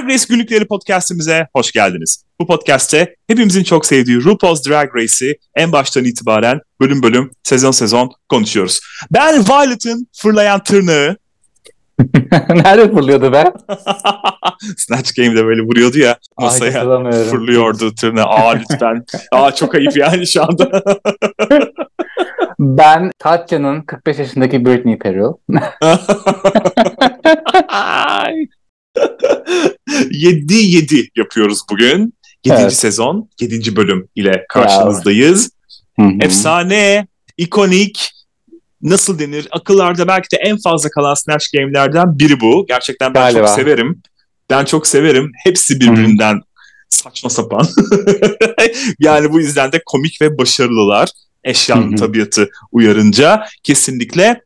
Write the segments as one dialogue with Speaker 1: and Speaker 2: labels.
Speaker 1: Drag Race günlükleri podcastimize hoş geldiniz. Bu podcast'te hepimizin çok sevdiği RuPaul's Drag Race'i en baştan itibaren bölüm bölüm, sezon sezon konuşuyoruz. Ben Violet'ın fırlayan tırnağı.
Speaker 2: Nerede fırlıyordu be?
Speaker 1: Snatch Game'de böyle vuruyordu ya masaya
Speaker 2: Ay,
Speaker 1: fırlıyordu tırnağı. Aa lütfen. Aa çok ayıp yani şu anda.
Speaker 2: ben Tatya'nın 45 yaşındaki Britney Peril.
Speaker 1: 7-7 yapıyoruz bugün. 7. Evet. sezon, 7. bölüm ile karşınızdayız. Efsane, ikonik, nasıl denir? Akıllarda belki de en fazla kalan Snatch Game'lerden biri bu. Gerçekten ben Galiba. çok severim. Ben çok severim. Hepsi birbirinden Hı-hı. saçma sapan. yani bu yüzden de komik ve başarılılar. Eşyanın Hı-hı. tabiatı uyarınca kesinlikle.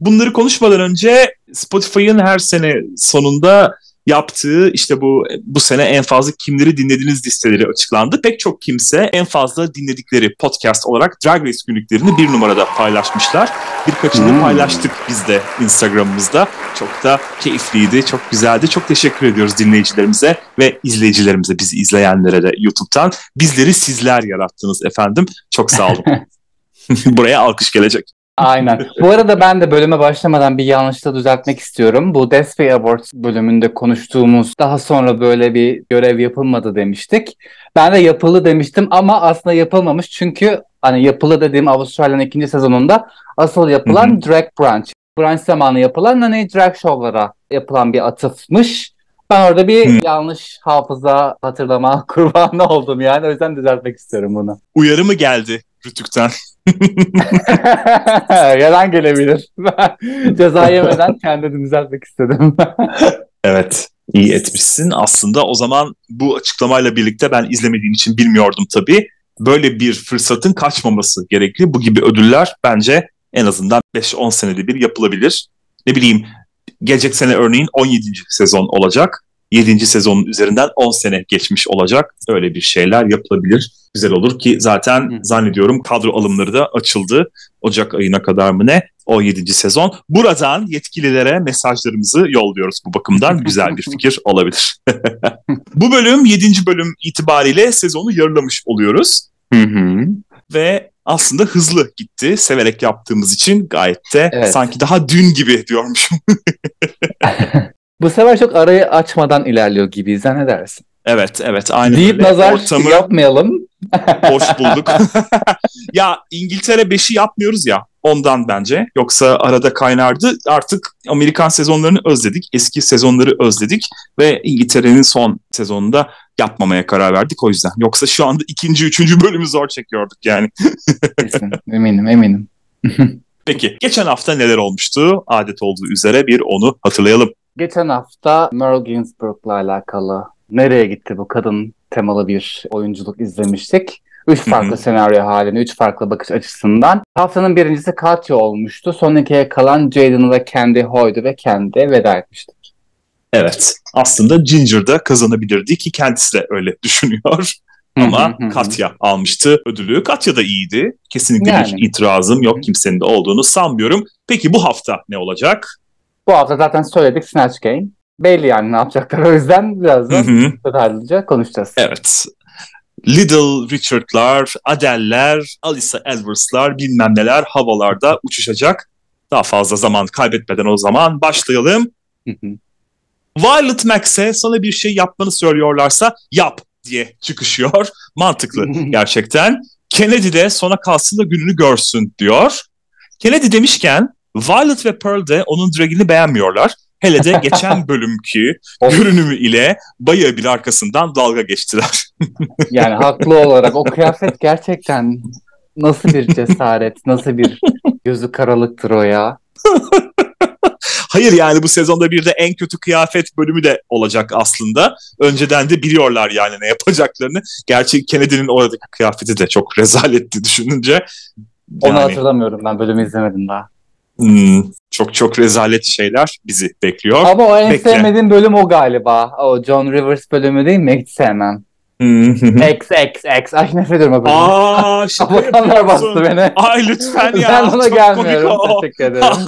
Speaker 1: Bunları konuşmadan önce Spotify'ın her sene sonunda yaptığı işte bu bu sene en fazla kimleri dinlediğiniz listeleri açıklandı. Pek çok kimse en fazla dinledikleri podcast olarak Drag Race günlüklerini bir numarada paylaşmışlar. Birkaçını hmm. paylaştık biz de Instagram'ımızda. Çok da keyifliydi, çok güzeldi. Çok teşekkür ediyoruz dinleyicilerimize ve izleyicilerimize, bizi izleyenlere de YouTube'dan. Bizleri sizler yarattınız efendim. Çok sağ olun. Buraya alkış gelecek.
Speaker 2: Aynen. Bu arada ben de bölüme başlamadan bir yanlışlığı düzeltmek istiyorum. Bu Despy Awards bölümünde konuştuğumuz daha sonra böyle bir görev yapılmadı demiştik. Ben de yapılı demiştim ama aslında yapılmamış çünkü hani yapılı dediğim Avustralya'nın ikinci sezonunda asıl yapılan Hı-hı. Drag Brunch. Brunch zamanı yapılan hani drag show'lara yapılan bir atıfmış. Ben orada bir Hı. yanlış hafıza hatırlama kurbanı oldum yani. O yüzden düzeltmek istiyorum bunu.
Speaker 1: Uyarı mı geldi Rütük'ten?
Speaker 2: Yalan gelebilir. Ceza yemeden kendimi düzeltmek istedim.
Speaker 1: evet. iyi etmişsin. Aslında o zaman bu açıklamayla birlikte ben izlemediğim için bilmiyordum tabii. Böyle bir fırsatın kaçmaması gerekli. Bu gibi ödüller bence en azından 5-10 senede bir yapılabilir. Ne bileyim gelecek sene örneğin 17. sezon olacak. 7. sezonun üzerinden 10 sene geçmiş olacak. Öyle bir şeyler yapılabilir. Güzel olur ki zaten zannediyorum kadro alımları da açıldı. Ocak ayına kadar mı ne? 17. sezon. Buradan yetkililere mesajlarımızı yolluyoruz bu bakımdan. Güzel bir fikir olabilir. bu bölüm 7. bölüm itibariyle sezonu yarılamış oluyoruz. Hı hı. Ve aslında hızlı gitti. Severek yaptığımız için gayet de evet. sanki daha dün gibi diyormuşum.
Speaker 2: Bu sefer çok arayı açmadan ilerliyor gibi ne dersin?
Speaker 1: Evet, evet. Aynı
Speaker 2: Deyip öyle. nazar Ortamı yapmayalım.
Speaker 1: Boş bulduk. ya İngiltere 5'i yapmıyoruz ya ondan bence. Yoksa arada kaynardı. Artık Amerikan sezonlarını özledik. Eski sezonları özledik. Ve İngiltere'nin son sezonunda yapmamaya karar verdik o yüzden. Yoksa şu anda ikinci, üçüncü bölümü zor çekiyorduk yani.
Speaker 2: Kesin. Eminim, eminim.
Speaker 1: Peki geçen hafta neler olmuştu? Adet olduğu üzere bir onu hatırlayalım.
Speaker 2: Geçen hafta Merle Ginsburg'la alakalı nereye gitti bu kadın temalı bir oyunculuk izlemiştik. Üç farklı senaryo halinde, üç farklı bakış açısından. Haftanın birincisi Katya olmuştu. Son ikiye kalan Jaden ve Candy Hoy'du ve kendi veda etmiştik.
Speaker 1: Evet. Aslında Ginger da kazanabilirdi ki kendisi de öyle düşünüyor. Ama Katya almıştı ödülü. Katya da iyiydi. Kesinlikle yani. bir itirazım yok kimsenin de olduğunu sanmıyorum. Peki bu hafta ne olacak?
Speaker 2: Bu hafta zaten söyledik Snatch Game. Belli yani ne yapacaklar o yüzden birazdan detaylıca konuşacağız.
Speaker 1: Evet. Little Richard'lar, Adele'ler, Alisa Edwards'lar bilmem neler havalarda uçuşacak. Daha fazla zaman kaybetmeden o zaman başlayalım. Violet Max'e sana bir şey yapmanı söylüyorlarsa yap diye çıkışıyor. Mantıklı gerçekten. Kennedy de sona kalsın da gününü görsün diyor. Kennedy demişken Violet ve Pearl de onun dragini beğenmiyorlar. Hele de geçen bölümki görünümü ile bayağı bir arkasından dalga geçtiler.
Speaker 2: yani haklı olarak o kıyafet gerçekten nasıl bir cesaret, nasıl bir gözü karalıktır o ya.
Speaker 1: Hayır yani bu sezonda bir de en kötü kıyafet bölümü de olacak aslında. Önceden de biliyorlar yani ne yapacaklarını. Gerçi Kennedy'nin oradaki kıyafeti de çok rezaletti düşününce. Yani...
Speaker 2: Onu hatırlamıyorum ben bölümü izlemedim daha.
Speaker 1: Hmm, çok çok rezalet şeyler bizi bekliyor.
Speaker 2: Ama o en Bekle. sevmediğim bölüm o galiba. O John Rivers bölümü değil mi? Hiç sevmem. X X X. Ay nefret ediyorum o bölümü.
Speaker 1: Aa şaka
Speaker 2: bastı beni.
Speaker 1: Ay lütfen ya.
Speaker 2: Ben ona gelmiyorum. Teşekkür ederim.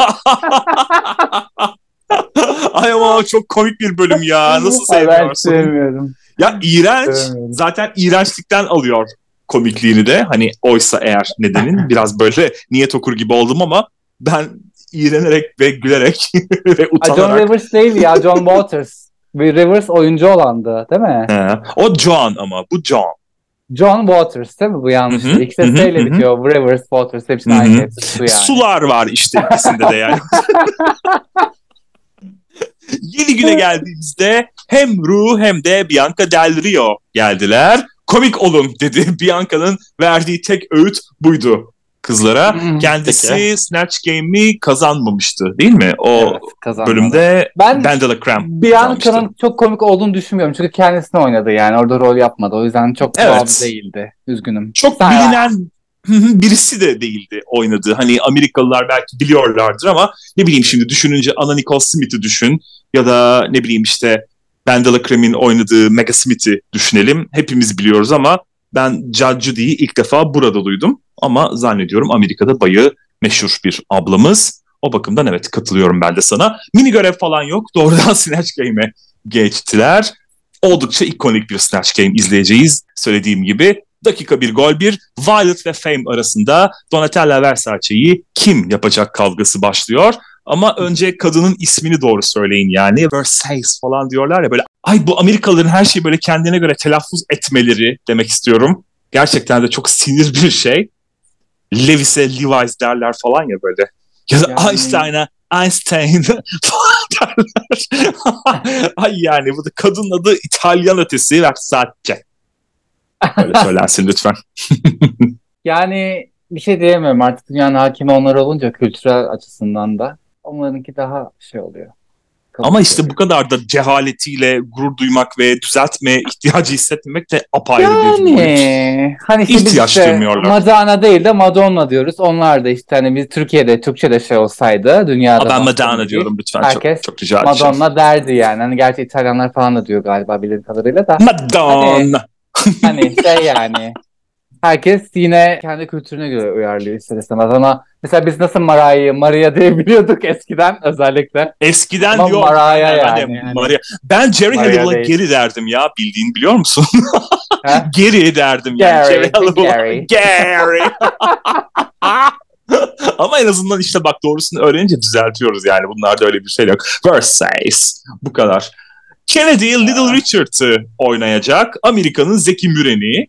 Speaker 1: Ay ama çok komik bir bölüm ya. Nasıl sevmiyorsun? Ben sevmiyorum. Ya iğrenç. Sevmiyorum. Zaten iğrençlikten alıyor komikliğini de. Hani oysa eğer nedenin biraz böyle niyet okur gibi oldum ama ben iğrenerek ve gülerek ve utanarak.
Speaker 2: John Rivers değil ya John Waters. Bir Rivers oyuncu olandı değil mi?
Speaker 1: He. O John ama bu John.
Speaker 2: John Waters değil mi bu yanlış? İkisi de S'yle bitiyor. Rivers, Waters hepsinin aynı hepsi su yani.
Speaker 1: Sular var işte ikisinde de yani. Yeni güne geldiğimizde hem Ru hem de Bianca Del Rio geldiler. Komik olun dedi. Bianca'nın verdiği tek öğüt buydu kızlara. Hmm, Kendisi peki. Snatch Game'i kazanmamıştı değil mi? O evet, bölümde ben Bandela Cramp
Speaker 2: Bianca'nın çok komik olduğunu düşünmüyorum. Çünkü kendisini oynadı yani. Orada rol yapmadı. O yüzden çok evet. değildi. Üzgünüm.
Speaker 1: Çok Sen bilinen birisi de değildi oynadığı. Hani Amerikalılar belki biliyorlardır ama ne bileyim şimdi düşününce Anna Nicole Smith'i düşün ya da ne bileyim işte Bandela Cram'in oynadığı Mega Smith'i düşünelim. Hepimiz biliyoruz ama ben Judy'yi ilk defa burada duydum. Ama zannediyorum Amerika'da bayı meşhur bir ablamız. O bakımdan evet katılıyorum ben de sana. Mini görev falan yok. Doğrudan Snatch Game'e geçtiler. Oldukça ikonik bir Snatch Game izleyeceğiz. Söylediğim gibi dakika bir gol bir Violet ve Fame arasında Donatella Versace'yi kim yapacak kavgası başlıyor. Ama önce kadının ismini doğru söyleyin yani. Versace falan diyorlar ya böyle. Ay bu Amerikalıların her şeyi böyle kendine göre telaffuz etmeleri demek istiyorum. Gerçekten de çok sinir bir şey. Levis'e Levi's derler falan ya böyle. Ya da yani... Einstein'a Einstein falan derler. Ay yani bu da kadın adı İtalyan ötesi Versace. Öyle söylensin lütfen.
Speaker 2: yani bir şey diyemiyorum artık dünyanın hakimi onlar olunca kültürel açısından da. Onlarınki daha şey oluyor.
Speaker 1: Ama işte bu kadar da cehaletiyle gurur duymak ve düzeltme ihtiyacı hissetmemek de apayrı yani, bir boyut.
Speaker 2: Hani işte İhtiyaç işte duymuyorlar. Madonna değil de Madonna diyoruz. Onlar da işte hani biz Türkiye'de Türkçe'de şey olsaydı dünyada.
Speaker 1: ben Madonna diyorum lütfen herkes çok, çok rica.
Speaker 2: Madonna derdi yani. Hani gerçi İtalyanlar falan da diyor galiba bildiğim kadarıyla da.
Speaker 1: Madonna.
Speaker 2: Hani, hani şey yani herkes yine kendi kültürüne göre uyarlıyor ister istemez ama mesela biz nasıl Mariah'yı Maria diye biliyorduk eskiden özellikle.
Speaker 1: Eskiden ama yok. Mariah yani. yani. Maria. Ben Jerry Halliwell'a geri derdim ya bildiğin biliyor musun? geri derdim Gary, yani. Jerry Halliwell. Gary. Ama en azından işte bak doğrusunu öğrenince düzeltiyoruz yani. Bunlarda öyle bir şey yok. Versace. Bu kadar. Kennedy Little Richard'ı oynayacak. Amerika'nın Zeki Müren'i.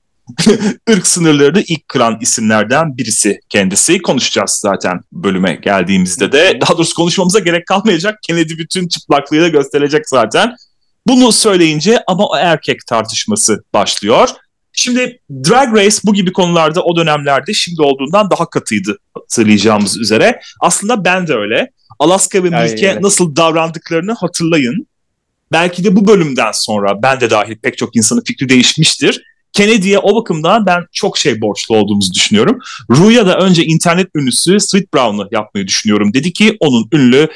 Speaker 1: ırk sınırlarını ilk kıran isimlerden birisi kendisi. Konuşacağız zaten bölüme geldiğimizde de. Daha doğrusu konuşmamıza gerek kalmayacak. Kennedy bütün çıplaklığıyla gösterecek zaten. Bunu söyleyince ama o erkek tartışması başlıyor. Şimdi Drag Race bu gibi konularda o dönemlerde şimdi olduğundan daha katıydı hatırlayacağımız üzere. Aslında ben de öyle. Alaska ve Milk'e nasıl davrandıklarını hatırlayın. Belki de bu bölümden sonra ben de dahil pek çok insanın fikri değişmiştir. Kennedy'ye o bakımdan ben çok şey borçlu olduğumuzu düşünüyorum. Ruya da önce internet ünlüsü Sweet Brown'u yapmayı düşünüyorum. Dedi ki onun ünlü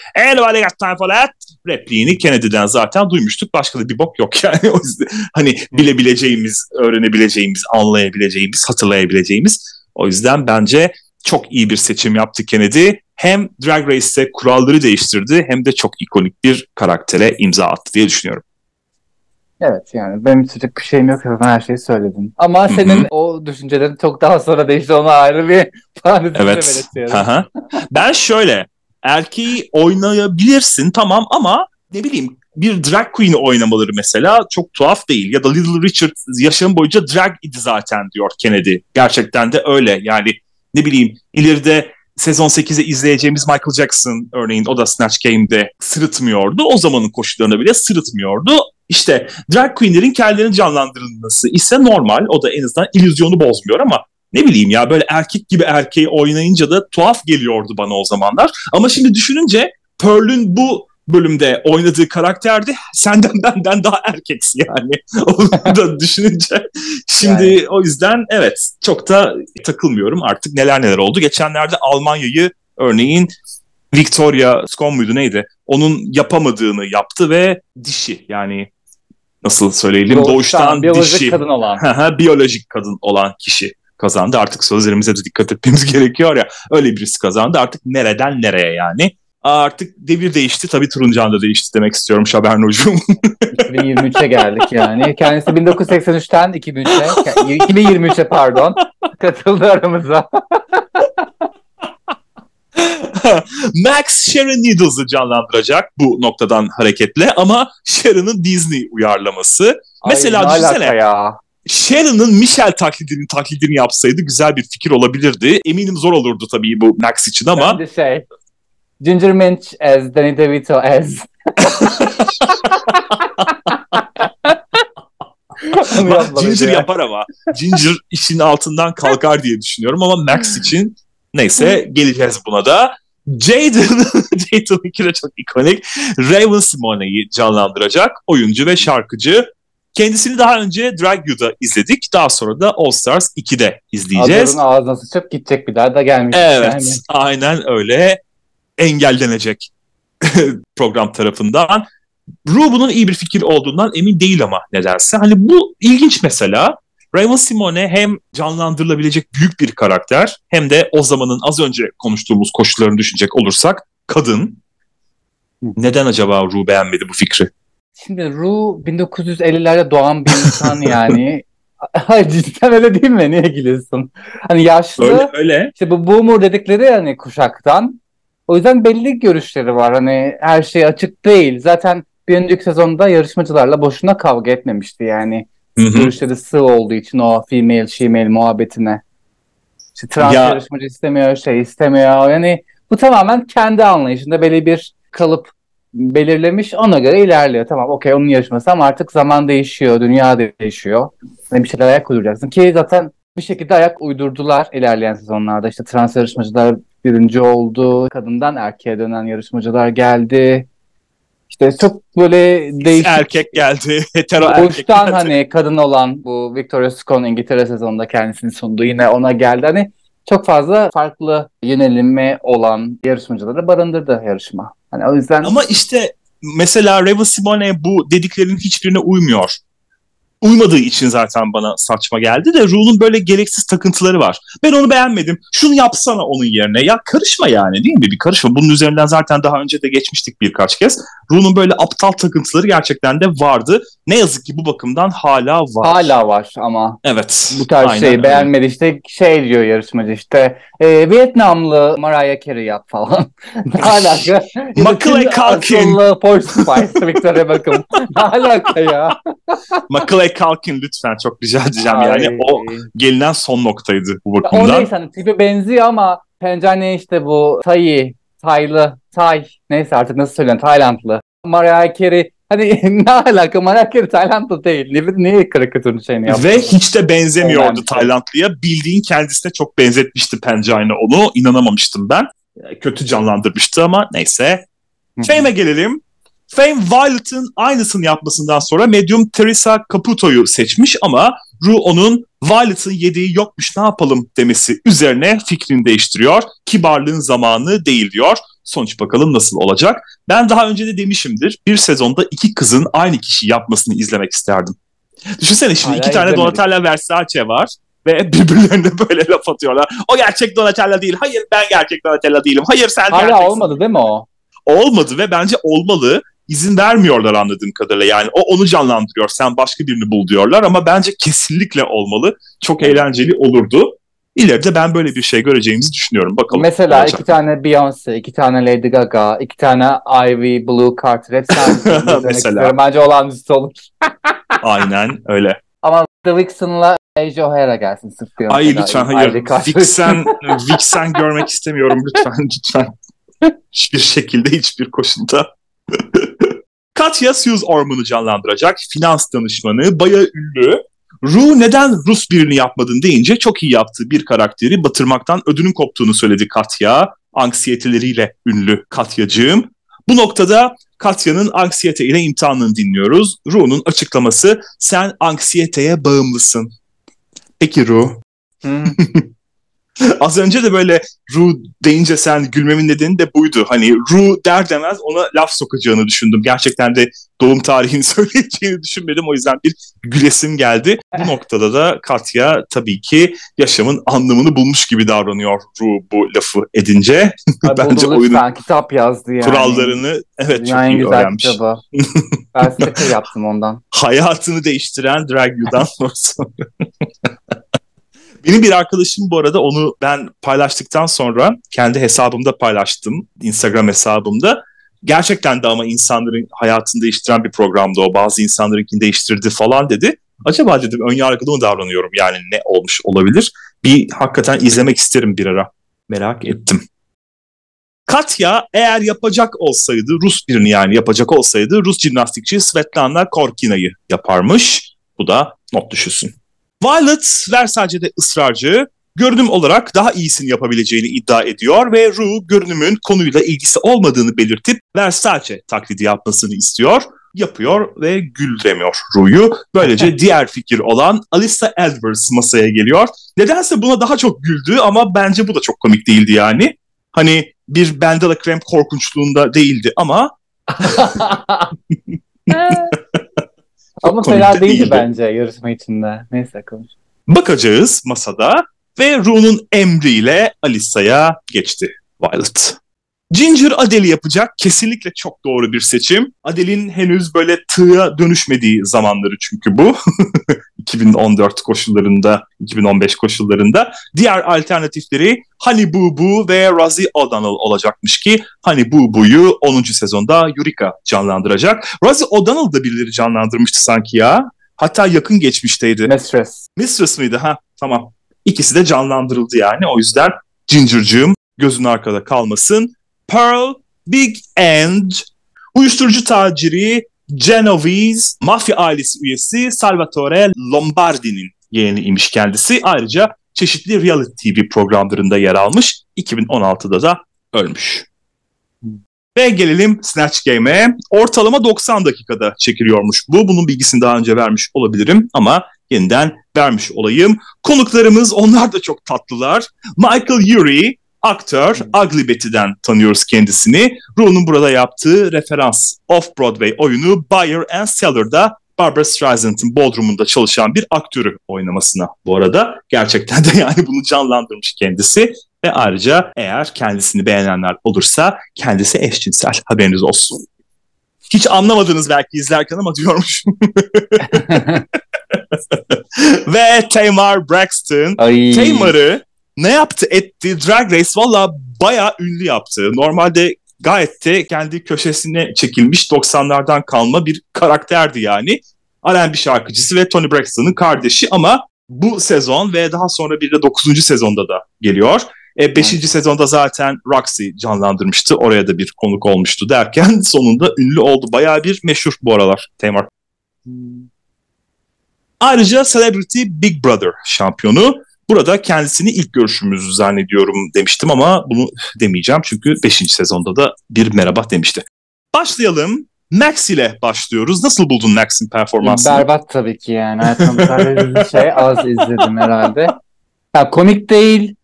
Speaker 1: time for that repliğini Kennedy'den zaten duymuştuk. Başka da bir bok yok yani. o yüzden hani bilebileceğimiz, öğrenebileceğimiz, anlayabileceğimiz, hatırlayabileceğimiz. O yüzden bence çok iyi bir seçim yaptı Kennedy. Hem Drag Race'te kuralları değiştirdi hem de çok ikonik bir karaktere imza attı diye düşünüyorum.
Speaker 2: Evet yani benim söyleyecek bir şeyim yok. Zaten her şeyi söyledin. Ama senin o düşüncelerin çok daha sonra değişti. Ona ayrı bir parantez
Speaker 1: evet. ben şöyle erkeği oynayabilirsin tamam ama ne bileyim bir drag queen'i oynamaları mesela çok tuhaf değil. Ya da Little Richard yaşam boyunca drag idi zaten diyor Kennedy. Gerçekten de öyle. Yani ne bileyim ileride sezon 8'e izleyeceğimiz Michael Jackson örneğin o da Snatch Game'de sırıtmıyordu. O zamanın koşullarında bile sırıtmıyordu. İşte drag queenlerin kendilerini canlandırılması ise normal. O da en azından illüzyonu bozmuyor ama ne bileyim ya böyle erkek gibi erkeği oynayınca da tuhaf geliyordu bana o zamanlar. Ama şimdi düşününce Pearl'ün bu bölümde oynadığı karakterde senden benden daha erkeksi yani. Onu da düşününce şimdi yani. o yüzden evet çok da takılmıyorum artık neler neler oldu. Geçenlerde Almanya'yı örneğin Victoria Scone muydu neydi? Onun yapamadığını yaptı ve dişi yani nasıl söyleyelim doğuştan, doğuştan biyolojik dişi,
Speaker 2: kadın olan.
Speaker 1: biyolojik kadın olan kişi kazandı. Artık sözlerimize de dikkat etmemiz gerekiyor ya. Öyle birisi kazandı. Artık nereden nereye yani. Artık devir değişti. Tabii Turuncan da değişti demek istiyorum Şabernocuğum.
Speaker 2: 2023'e geldik yani. Kendisi 1983'ten 2003'e, 2023'e pardon katıldı aramıza.
Speaker 1: Max Sharon Needles'ı canlandıracak bu noktadan hareketle ama Sharon'ın Disney uyarlaması. Ay, Mesela düşünsene. Ya. Sharon'ın Michelle taklidini taklidini yapsaydı güzel bir fikir olabilirdi. Eminim zor olurdu tabii bu Max için ama.
Speaker 2: Ben de şey. Ginger Minch as Danny DeVito as.
Speaker 1: Ginger yapar ama. Ginger işin altından kalkar diye düşünüyorum ama Max için neyse geleceğiz buna da. Jaden, Jaden'ınki de çok ikonik. Raven Simone'yi canlandıracak oyuncu ve şarkıcı. Kendisini daha önce Drag You'da izledik. Daha sonra da All Stars 2'de izleyeceğiz.
Speaker 2: Adamın ağzına sıçıp gidecek bir daha da gelmiş.
Speaker 1: Evet yani. aynen öyle engellenecek program tarafından. Ru bunun iyi bir fikir olduğundan emin değil ama nedense. Hani bu ilginç mesela. Raven Simone hem canlandırılabilecek büyük bir karakter hem de o zamanın az önce konuştuğumuz koşullarını düşünecek olursak kadın. Neden acaba Ru beğenmedi bu fikri?
Speaker 2: Şimdi Ru 1950'lerde doğan bir insan yani. Hayır cidden öyle değil mi? Niye gülüyorsun? Hani yaşlı.
Speaker 1: Öyle öyle.
Speaker 2: İşte bu boomer dedikleri hani kuşaktan. O yüzden belli görüşleri var. Hani her şey açık değil. Zaten bir önceki sezonda yarışmacılarla boşuna kavga etmemişti yani. Hı-hı. Görüşleri sığ olduğu için o female female muhabbetine. İşte trans ya. yarışmacı istemiyor, şey istemiyor. Yani bu tamamen kendi anlayışında belli bir kalıp belirlemiş ona göre ilerliyor. Tamam okey onun yarışması ama artık zaman değişiyor, dünya değişiyor. Yani bir şeyler ayak uyduracaksın ki zaten bir şekilde ayak uydurdular ilerleyen sezonlarda. İşte trans yarışmacılar birinci oldu. Kadından erkeğe dönen yarışmacılar geldi. İşte çok böyle değişik.
Speaker 1: Erkek geldi. Hetero erkek
Speaker 2: geldi. hani kadın olan bu Victoria Scone İngiltere sezonunda kendisini sundu. Yine ona geldi. Hani çok fazla farklı yönelimi olan yarışmacıları barındırdı yarışma. Hani o yüzden
Speaker 1: Ama işte mesela Reva Simone bu dediklerinin hiçbirine uymuyor uymadığı için zaten bana saçma geldi de Rule'un böyle gereksiz takıntıları var. Ben onu beğenmedim. Şunu yapsana onun yerine. Ya karışma yani değil mi? Bir karışma. Bunun üzerinden zaten daha önce de geçmiştik birkaç kez. Rule'un böyle aptal takıntıları gerçekten de vardı. Ne yazık ki bu bakımdan hala var.
Speaker 2: Hala var ama.
Speaker 1: Evet.
Speaker 2: Bu tarz şeyi beğenmedi. İşte şey diyor yarışmacı işte e, Vietnamlı Mariah Carey yap falan. ne alaka?
Speaker 1: Macaulay Culkin. Asıllı
Speaker 2: Porsche Spice Victoria Beckham. ne alaka ya?
Speaker 1: Macaulay Culkin lütfen çok rica edeceğim. Ay. Yani o gelinen son noktaydı bu bakımdan.
Speaker 2: O neyse hani tipi benziyor ama pencere işte bu Tayi, Taylı, Tay neyse artık nasıl söylüyorum Taylandlı. Mariah Carey Hani ne alaka Mariah Carey Taylandlı değil. Niye, niye karikatürün şeyini yaptı?
Speaker 1: Ve hiç de benzemiyordu Taylandlıya. Bildiğin kendisine çok benzetmişti Pencane onu. İnanamamıştım ben. Kötü canlandırmıştı ama neyse. Fame'e gelelim. Fame Violet'ın aynısını yapmasından sonra Medium Teresa Caputo'yu seçmiş ama Ru onun Violet'ın yediği yokmuş ne yapalım demesi üzerine fikrini değiştiriyor. Kibarlığın zamanı değil diyor. Sonuç bakalım nasıl olacak. Ben daha önce de demişimdir. Bir sezonda iki kızın aynı kişi yapmasını izlemek isterdim. Düşünsene şimdi Hala iki tane Donatella Versace var ve birbirlerine böyle laf atıyorlar. O gerçek Donatella değil. Hayır ben gerçek Donatella değilim. Hayır sen
Speaker 2: Hala gerçeksin. olmadı değil mi o?
Speaker 1: Olmadı ve bence olmalı izin vermiyorlar anladığım kadarıyla. Yani o onu canlandırıyor. Sen başka birini bul diyorlar ama bence kesinlikle olmalı. Çok eğlenceli olurdu. İleride ben böyle bir şey göreceğimizi düşünüyorum. Bakalım.
Speaker 2: Mesela olacak. iki tane Beyoncé, iki tane Lady Gaga, iki tane Ivy, Blue Carter hep sen Mesela. Bence olağanüstü olur.
Speaker 1: Aynen öyle.
Speaker 2: Ama The Vixen'la Asia O'Hara gelsin sırf Beyoncé.
Speaker 1: Ay lütfen hayır. Vixen, Vixen görmek istemiyorum lütfen lütfen. Hiçbir şekilde hiçbir koşulda. Katya Suz Orman'ı canlandıracak finans danışmanı, baya ünlü. Ru neden Rus birini yapmadın deyince çok iyi yaptığı bir karakteri batırmaktan ödünün koptuğunu söyledi Katya. Anksiyeteleriyle ünlü Katyacığım. Bu noktada Katya'nın anksiyete ile imtihanını dinliyoruz. Ru'nun açıklaması sen anksiyeteye bağımlısın. Peki Ru? Hmm. Az önce de böyle Ru deyince sen gülmemin nedeni de buydu. Hani Ru der demez ona laf sokacağını düşündüm. Gerçekten de doğum tarihini söyleyeceğini düşünmedim. O yüzden bir gülesim geldi. Bu noktada da Katya tabii ki yaşamın anlamını bulmuş gibi davranıyor Ru bu lafı edince.
Speaker 2: Ay, Bence oyunun kitap yazdı yani.
Speaker 1: kurallarını evet Dünyanın çok iyi güzel öğrenmiş. Kitabı.
Speaker 2: ben yaptım ondan.
Speaker 1: Hayatını değiştiren Drag You'dan sonra. Benim bir arkadaşım bu arada onu ben paylaştıktan sonra kendi hesabımda paylaştım. Instagram hesabımda. Gerçekten de ama insanların hayatını değiştiren bir programdı o. Bazı insanlarınkini değiştirdi falan dedi. Acaba dedim ön yargılı mı davranıyorum yani ne olmuş olabilir? Bir hakikaten izlemek isterim bir ara. Merak ettim. Katya eğer yapacak olsaydı Rus birini yani yapacak olsaydı Rus jimnastikçi Svetlana Korkina'yı yaparmış. Bu da not düşülsün. Violet Versace'de ısrarcı, görünüm olarak daha iyisini yapabileceğini iddia ediyor ve Rue görünümün konuyla ilgisi olmadığını belirtip Versace taklidi yapmasını istiyor. Yapıyor ve güldüremiyor Rue'yu. Böylece diğer fikir olan Alissa Edwards masaya geliyor. Nedense buna daha çok güldü ama bence bu da çok komik değildi yani. Hani bir Bendela Krem korkunçluğunda değildi ama
Speaker 2: Ama fena değildi, değildi bence yarışma içinde. Neyse konuş.
Speaker 1: Bakacağız masada ve Ru'nun emriyle Alisa'ya geçti Violet. Ginger Adele'i yapacak kesinlikle çok doğru bir seçim. Adele'in henüz böyle tığ'a dönüşmediği zamanları çünkü bu. 2014 koşullarında, 2015 koşullarında. Diğer alternatifleri Boo Boo ve Rosie O'Donnell olacakmış ki Boo Boo'yu 10. sezonda Yurika canlandıracak. Rosie O'Donnell da birileri canlandırmıştı sanki ya. Hatta yakın geçmişteydi.
Speaker 2: Mistress.
Speaker 1: Mistress mıydı? Ha tamam. İkisi de canlandırıldı yani. O yüzden Ginger'cığım gözün arkada kalmasın. Pearl Big End uyuşturucu taciri Genovese mafya ailesi üyesi Salvatore Lombardi'nin yeğeniymiş kendisi. Ayrıca çeşitli reality TV programlarında yer almış. 2016'da da ölmüş. Ve gelelim Snatch Game'e. Ortalama 90 dakikada çekiliyormuş bu. Bunun bilgisini daha önce vermiş olabilirim ama yeniden vermiş olayım. Konuklarımız onlar da çok tatlılar. Michael Urie, aktör Ugly Betty'den tanıyoruz kendisini. Ru'nun burada yaptığı referans off-Broadway oyunu Buyer and Seller'da Barbara Streisand'ın Bodrum'unda çalışan bir aktörü oynamasına bu arada. Gerçekten de yani bunu canlandırmış kendisi. Ve ayrıca eğer kendisini beğenenler olursa kendisi eşcinsel haberiniz olsun. Hiç anlamadınız belki izlerken ama diyormuşum. Ve Tamar Braxton. Ay. Tamar'ı ne yaptı etti Drag Race valla bayağı ünlü yaptı. Normalde gayet de kendi köşesine çekilmiş 90'lardan kalma bir karakterdi yani. R&B şarkıcısı ve Tony Braxton'ın kardeşi ama bu sezon ve daha sonra bir de 9. sezonda da geliyor. 5. E, beşinci sezonda zaten Roxy canlandırmıştı. Oraya da bir konuk olmuştu derken sonunda ünlü oldu. Bayağı bir meşhur bu aralar Tamar. Hmm. Ayrıca Celebrity Big Brother şampiyonu. Burada kendisini ilk görüşümüz zannediyorum demiştim ama bunu demeyeceğim çünkü 5. sezonda da bir merhaba demişti. Başlayalım. Max ile başlıyoruz. Nasıl buldun Max'in performansını?
Speaker 2: Berbat tabii ki yani. Hayatımda şey az izledim herhalde. Ya komik değil.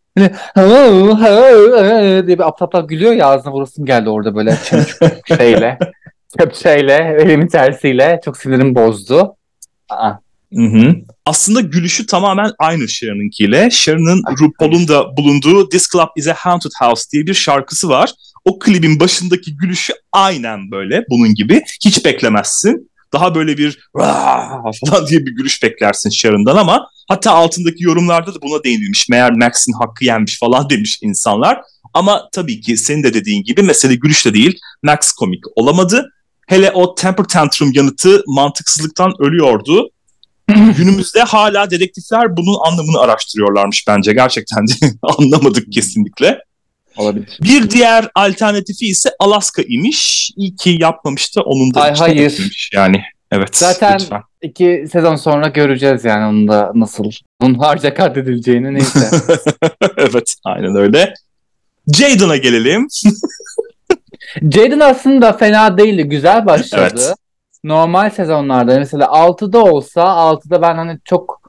Speaker 2: diye bir aptal aptal gülüyor ya ağzına vurasım geldi orada böyle şeyle. Köpçeyle, elimin tersiyle. Çok sinirim bozdu. Aa,
Speaker 1: Hı hı. Aslında gülüşü tamamen aynı Sharon'ınkiyle. Sharon'ın RuPaul'un da bulunduğu This Club is a Haunted House diye bir şarkısı var. O klibin başındaki gülüşü aynen böyle bunun gibi. Hiç beklemezsin. Daha böyle bir falan diye bir gülüş beklersin Sharon'dan ama hatta altındaki yorumlarda da buna değinilmiş. Meğer Max'in hakkı yenmiş falan demiş insanlar. Ama tabii ki senin de dediğin gibi mesele gülüşle değil. Max komik olamadı. Hele o temper tantrum yanıtı mantıksızlıktan ölüyordu. Günümüzde hala dedektifler bunun anlamını araştırıyorlarmış bence. Gerçekten de anlamadık kesinlikle.
Speaker 2: Olabilir.
Speaker 1: Bir diğer alternatifi ise Alaska imiş. İyi ki yapmamıştı. Onun da
Speaker 2: Ay, hayır.
Speaker 1: yani. Evet.
Speaker 2: Zaten lütfen. iki sezon sonra göreceğiz yani onun da nasıl harca kaydedileceğini neyse.
Speaker 1: evet aynen öyle. Jaden'a gelelim.
Speaker 2: Jaden aslında fena değildi. Güzel başladı. Evet normal sezonlarda mesela 6'da olsa 6'da ben hani çok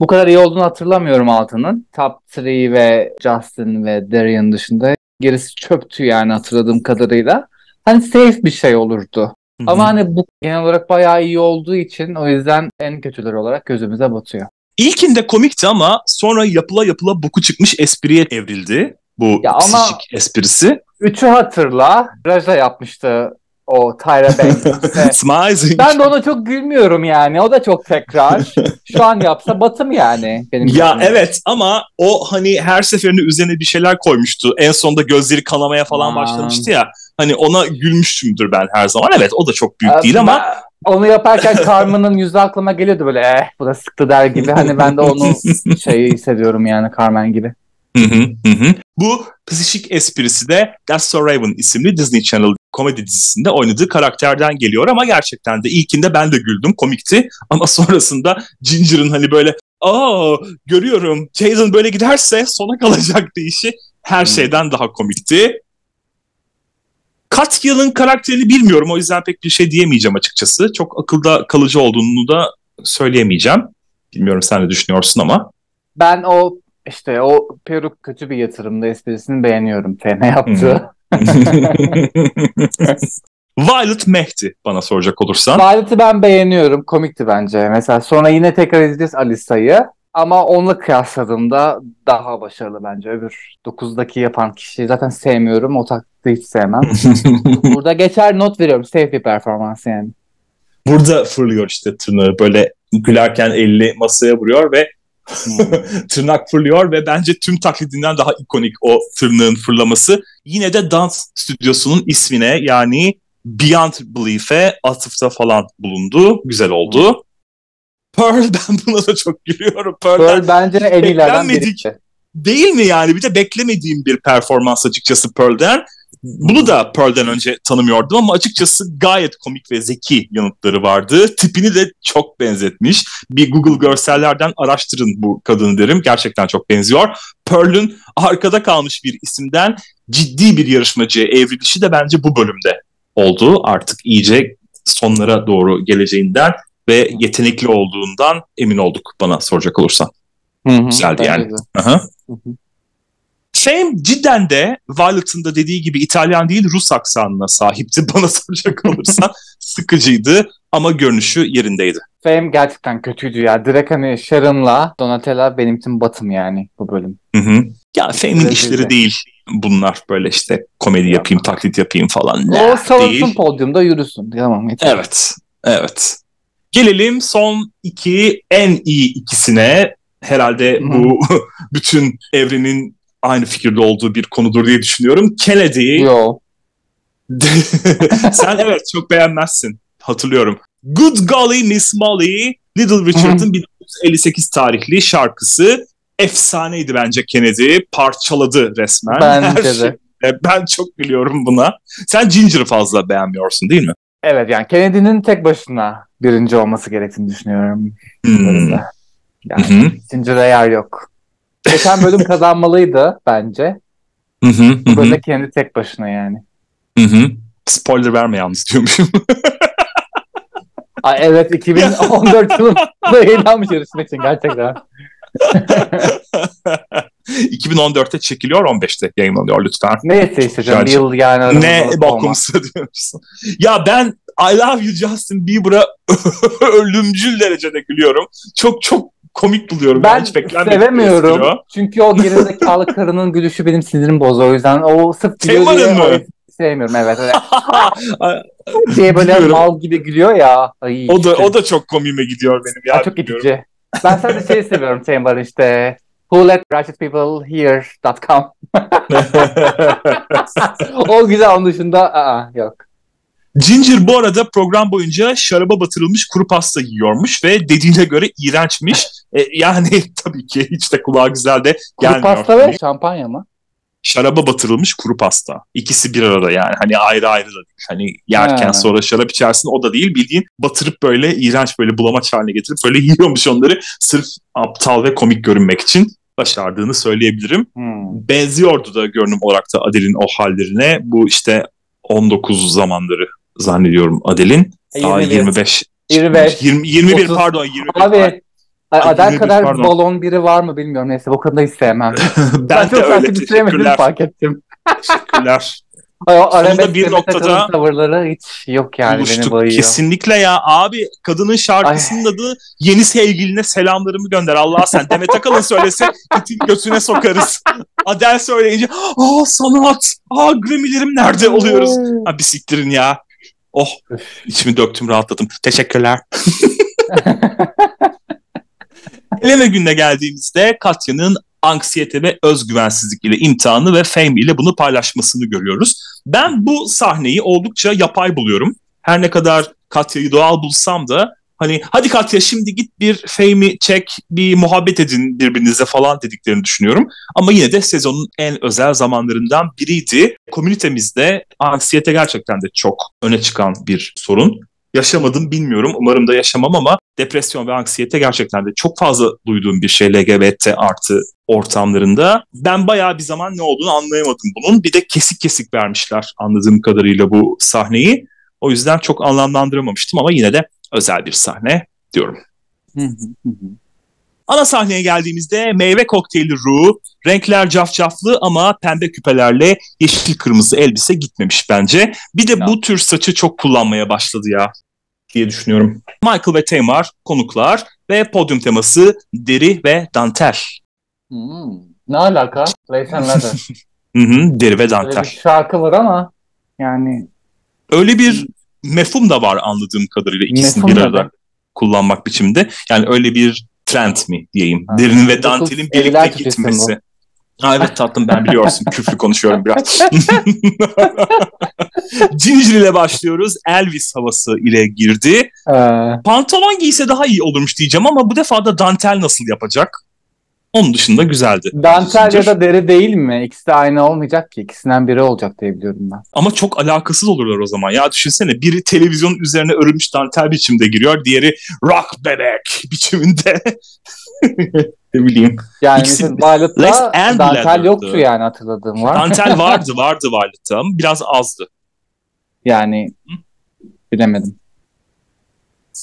Speaker 2: bu kadar iyi olduğunu hatırlamıyorum altının. Top 3 ve Justin ve Darian dışında gerisi çöptü yani hatırladığım kadarıyla. Hani safe bir şey olurdu. Hı-hı. Ama hani bu genel olarak bayağı iyi olduğu için o yüzden en kötüler olarak gözümüze batıyor.
Speaker 1: İlkinde komikti ama sonra yapıla yapıla boku çıkmış espriye evrildi. Bu ya ama esprisi.
Speaker 2: Üçü hatırla. Raja yapmıştı o Tyra Banks. ben de ona çok gülmüyorum yani. O da çok tekrar. Şu an yapsa batım yani.
Speaker 1: Benim ya için. evet ama o hani her seferinde üzerine bir şeyler koymuştu. En sonunda gözleri kanamaya falan Aa. başlamıştı ya. Hani ona gülmüştümdür ben her zaman. Evet o da çok büyük değil ama
Speaker 2: onu yaparken Carmen'ın yüzü aklıma geliyordu böyle eh bu da sıktı der gibi. Hani ben de onu şey hissediyorum yani Carmen gibi.
Speaker 1: Bu psişik esprisi de That's So Raven isimli Disney Channel komedi dizisinde oynadığı karakterden geliyor ama gerçekten de ilkinde ben de güldüm komikti ama sonrasında Ginger'ın hani böyle aa görüyorum Jason böyle giderse sona kalacak deyişi her şeyden daha komikti. Katya'nın karakterini bilmiyorum o yüzden pek bir şey diyemeyeceğim açıkçası. Çok akılda kalıcı olduğunu da söyleyemeyeceğim. Bilmiyorum sen ne düşünüyorsun ama.
Speaker 2: Ben o işte o peruk kötü bir yatırımda esprisini beğeniyorum. Fena yaptı.
Speaker 1: Violet Mehdi bana soracak olursan.
Speaker 2: Violet'ı ben beğeniyorum. Komikti bence. Mesela sonra yine tekrar izleyeceğiz Alisa'yı. Ama onunla kıyasladığımda daha başarılı bence. Öbür 9'daki yapan kişiyi zaten sevmiyorum. O taklidi hiç sevmem. Burada geçer not veriyorum. Safe bir performans yani.
Speaker 1: Burada fırlıyor işte tırnağı. Böyle gülerken elini masaya vuruyor ve tırnak fırlıyor ve bence tüm taklidinden daha ikonik o tırnağın fırlaması. Yine de dans stüdyosunun ismine yani Beyond Belief'e atıfta falan bulundu. Güzel oldu. Pearl ben buna da çok gülüyorum.
Speaker 2: Pearl'den Pearl bence en iyilerden biri.
Speaker 1: Değil mi yani? Bir de beklemediğim bir performans açıkçası Pearl'den. Bunu da Pearl'den önce tanımıyordum ama açıkçası gayet komik ve zeki yanıtları vardı. Tipini de çok benzetmiş. Bir Google görsellerden araştırın bu kadını derim. Gerçekten çok benziyor. Pearl'ün arkada kalmış bir isimden ciddi bir yarışmacıya evrilişi de bence bu bölümde oldu. Artık iyice sonlara doğru geleceğinden ve yetenekli olduğundan emin olduk bana soracak olursan. Hı hı, Güzeldi yani. Hı hı. Fame cidden de Violet'ın da dediği gibi İtalyan değil Rus aksanına sahipti bana soracak olursan. sıkıcıydı ama görünüşü yerindeydi.
Speaker 2: Fame gerçekten kötüydü ya. Direkt hani Sharon'la Donatella benim için batım yani bu bölüm.
Speaker 1: Hı hı. Ya Fame'in işleri değil bunlar böyle işte komedi yapayım, taklit yapayım falan.
Speaker 2: O savunsun podyumda yürüsün. Tamam.
Speaker 1: Yeter. Evet. Evet. Gelelim son iki en iyi ikisine. Herhalde bu bütün evrenin aynı fikirde olduğu bir konudur diye düşünüyorum. Kennedy.
Speaker 2: Yo.
Speaker 1: Sen evet çok beğenmezsin. Hatırlıyorum. Good Golly Miss Molly, Little Richard'ın 1958 tarihli şarkısı. Efsaneydi bence Kennedy. Parçaladı resmen.
Speaker 2: Bence de.
Speaker 1: Ben çok biliyorum buna. Sen Ginger'ı fazla beğenmiyorsun değil mi?
Speaker 2: Evet yani Kennedy'nin tek başına birinci olması gerektiğini düşünüyorum. Hmm. Yani Ginger'a yer yok. Geçen bölüm kazanmalıydı bence.
Speaker 1: Hı hı,
Speaker 2: Bu bölümde kendi tek başına yani.
Speaker 1: Hı hı. Spoiler verme yalnız diyormuşum.
Speaker 2: Ay evet 2014 yılında yayınlanmış yarışma için gerçekten.
Speaker 1: 2014'te çekiliyor 15'te yayınlanıyor lütfen.
Speaker 2: Neyse işte canım yıl yani.
Speaker 1: Ne bokumsu diyorsun. Ya ben I Love You Justin Bieber'a ölümcül derecede gülüyorum. Çok çok komik buluyorum.
Speaker 2: Ben hiç sevemiyorum. Çünkü o gerizekalı karının gülüşü benim sinirim bozuyor. O yüzden o sırf
Speaker 1: Sevmedin mi?
Speaker 2: Sevmiyorum evet. evet. diye böyle Biliyorum. mal gibi gülüyor ya.
Speaker 1: Ay, o da işte. o da çok komiğime gidiyor benim ya.
Speaker 2: çok itici. Ben sadece şeyi seviyorum Chamber işte. Who let righteous people hear.com O güzel onun dışında aa, yok.
Speaker 1: Ginger bu arada program boyunca şaraba batırılmış kuru pasta yiyormuş ve dediğine göre iğrençmiş. E, yani tabii ki hiç de kulağa güzel de gelmiyor.
Speaker 2: Kuru pasta ve şampanya mı?
Speaker 1: Şaraba batırılmış kuru pasta. İkisi bir arada yani. Hani ayrı ayrı da değil. Hani yerken He. sonra şarap içersin o da değil. Bildiğin batırıp böyle iğrenç böyle bulamaç haline getirip böyle yiyormuş onları. Sırf aptal ve komik görünmek için başardığını söyleyebilirim. Hmm. Benziyordu da görünüm olarak da Adele'in o hallerine. Bu işte 19 zamanları zannediyorum Adel'in. Daha 25.
Speaker 2: 25.
Speaker 1: 20, 21 30. pardon 21.
Speaker 2: Abi Adel kadar pardon. balon biri var mı bilmiyorum. Neyse bu konuda hiç sevmem.
Speaker 1: ben, ben de öyle. Teşekkürler.
Speaker 2: fark ettim.
Speaker 1: Teşekkürler.
Speaker 2: Sonunda bir noktada tavırları hiç yok yani buluştuk. beni bayıyor.
Speaker 1: Kesinlikle ya abi kadının şarkısının Ay. adı yeni sevgiline selamlarımı gönder Allah sen Demet Akalın söylese itin götüne sokarız. Adel söyleyince aa sanat aa Grammy'lerim nerede oluyoruz. Ha bir siktirin ya. Oh içimi döktüm rahatladım. Teşekkürler. Eleme gününe geldiğimizde Katya'nın anksiyete ve özgüvensizlik ile imtihanı ve fame ile bunu paylaşmasını görüyoruz. Ben bu sahneyi oldukça yapay buluyorum. Her ne kadar Katya'yı doğal bulsam da hani hadi Katya şimdi git bir fame'i çek, bir muhabbet edin birbirinize falan dediklerini düşünüyorum. Ama yine de sezonun en özel zamanlarından biriydi. Komünitemizde anksiyete gerçekten de çok öne çıkan bir sorun yaşamadım bilmiyorum. Umarım da yaşamam ama depresyon ve anksiyete gerçekten de çok fazla duyduğum bir şey LGBT artı ortamlarında. Ben bayağı bir zaman ne olduğunu anlayamadım bunun. Bir de kesik kesik vermişler anladığım kadarıyla bu sahneyi. O yüzden çok anlamlandıramamıştım ama yine de özel bir sahne diyorum. Ana sahneye geldiğimizde meyve kokteyli Ru, renkler cafcaflı ama pembe küpelerle yeşil kırmızı elbise gitmemiş bence. Bir de ya. bu tür saçı çok kullanmaya başladı ya diye düşünüyorum. Michael ve Tamar konuklar ve podyum teması deri ve dantel.
Speaker 2: Hmm. Ne alaka? Lace and Leather.
Speaker 1: hı hı, deri ve dantel. Öyle bir
Speaker 2: şarkı var ama yani...
Speaker 1: Öyle bir mefhum da var anladığım kadarıyla ikisini mefhum bir arada kullanmak biçiminde. Yani öyle bir trend mi diyeyim. Ha. Derinin ve dantelin birlikte gitmesi. Ha, evet tatlım ben biliyorsun küfrü konuşuyorum biraz. Ginger ile başlıyoruz. Elvis havası ile girdi. Ee... Pantolon giyse daha iyi olurmuş diyeceğim ama bu defa da dantel nasıl yapacak? Onun dışında güzeldi.
Speaker 2: Dantel ya da deri değil mi? İkisi de aynı olmayacak ki. İkisinden biri olacak diye biliyorum ben.
Speaker 1: Ama çok alakasız olurlar o zaman. Ya düşünsene biri televizyon üzerine örülmüş dantel biçimde giriyor. Diğeri rock bebek biçiminde. ne bileyim.
Speaker 2: Yani İkisi, Violet'ta dantel yoktu yani hatırladığım var.
Speaker 1: Dantel vardı vardı Violet'ta ama biraz azdı.
Speaker 2: Yani bilemedim.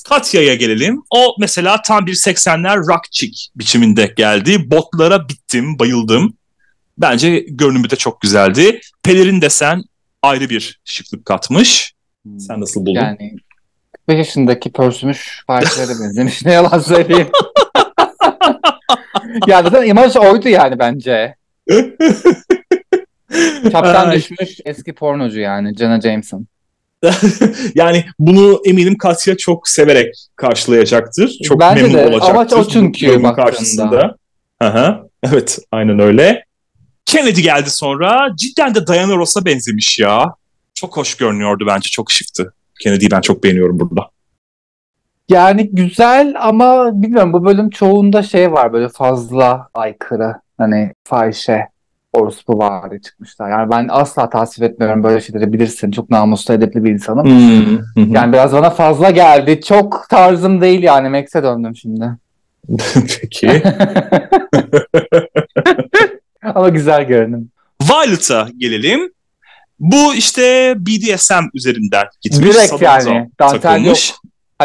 Speaker 1: Katya'ya gelelim. O mesela tam bir 80'ler rock chick biçiminde geldi. Botlara bittim, bayıldım. Bence görünümü de çok güzeldi. Pelerin desen ayrı bir şıklık katmış. Sen nasıl buldun?
Speaker 2: Yani 45 yaşındaki pörsümüş fahitlere benzemiş. ne yalan söyleyeyim. ya zaten imaj oydu yani bence. Çaptan düşmüş eski pornocu yani Jenna Jameson.
Speaker 1: yani bunu eminim Katya çok severek karşılayacaktır. Çok Bence memnun de. olacaktır. Amaç o çünkü karşısında. Aha, evet aynen öyle. Kennedy geldi sonra. Cidden de Diana Ross'a benzemiş ya. Çok hoş görünüyordu bence. Çok şıktı. Kennedy'yi ben çok beğeniyorum burada.
Speaker 2: Yani güzel ama bilmiyorum bu bölüm çoğunda şey var böyle fazla aykırı. Hani fahişe orospu var çıkmışlar. Yani ben asla tasvip etmiyorum böyle şeyleri bilirsin. Çok namuslu edepli bir insanım. Hmm. yani biraz bana fazla geldi. Çok tarzım değil yani. Max'e döndüm şimdi.
Speaker 1: Peki.
Speaker 2: Ama güzel görünüm.
Speaker 1: Violet'a gelelim. Bu işte BDSM üzerinden gitmiş.
Speaker 2: Direkt yani. Dantel yok.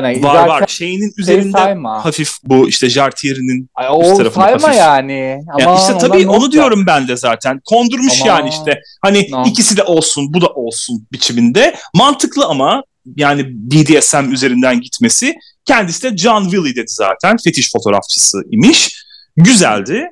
Speaker 1: Hani var var şeyinin üzerinde sayma. hafif bu işte Jartier'in
Speaker 2: üst tarafında sayma hafif. yani.
Speaker 1: Ama yani işte tabii onu diyorum ben de zaten. Kondurmuş ama, yani işte. Hani no. ikisi de olsun bu da olsun biçiminde. Mantıklı ama yani BDSM üzerinden gitmesi. Kendisi de John Willy dedi zaten. Fetiş fotoğrafçısı imiş. Güzeldi.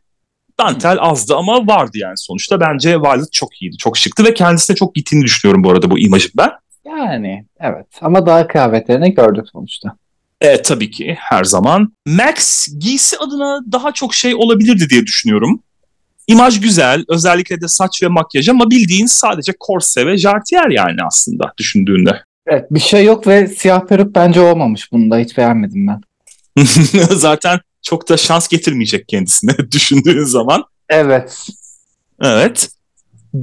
Speaker 1: Dantel azdı ama vardı yani sonuçta. Bence Violet çok iyiydi. Çok şıktı ve kendisi de çok gittiğini düşünüyorum bu arada bu imajın ben.
Speaker 2: Yani evet ama daha kıyafetlerini gördük sonuçta.
Speaker 1: Evet tabii ki her zaman. Max giysi adına daha çok şey olabilirdi diye düşünüyorum. İmaj güzel, özellikle de saç ve makyaj ama bildiğin sadece korse ve jartiyer yani aslında düşündüğünde.
Speaker 2: Evet bir şey yok ve siyah peruk bence olmamış bunda hiç beğenmedim ben.
Speaker 1: Zaten çok da şans getirmeyecek kendisine düşündüğün zaman.
Speaker 2: Evet.
Speaker 1: Evet.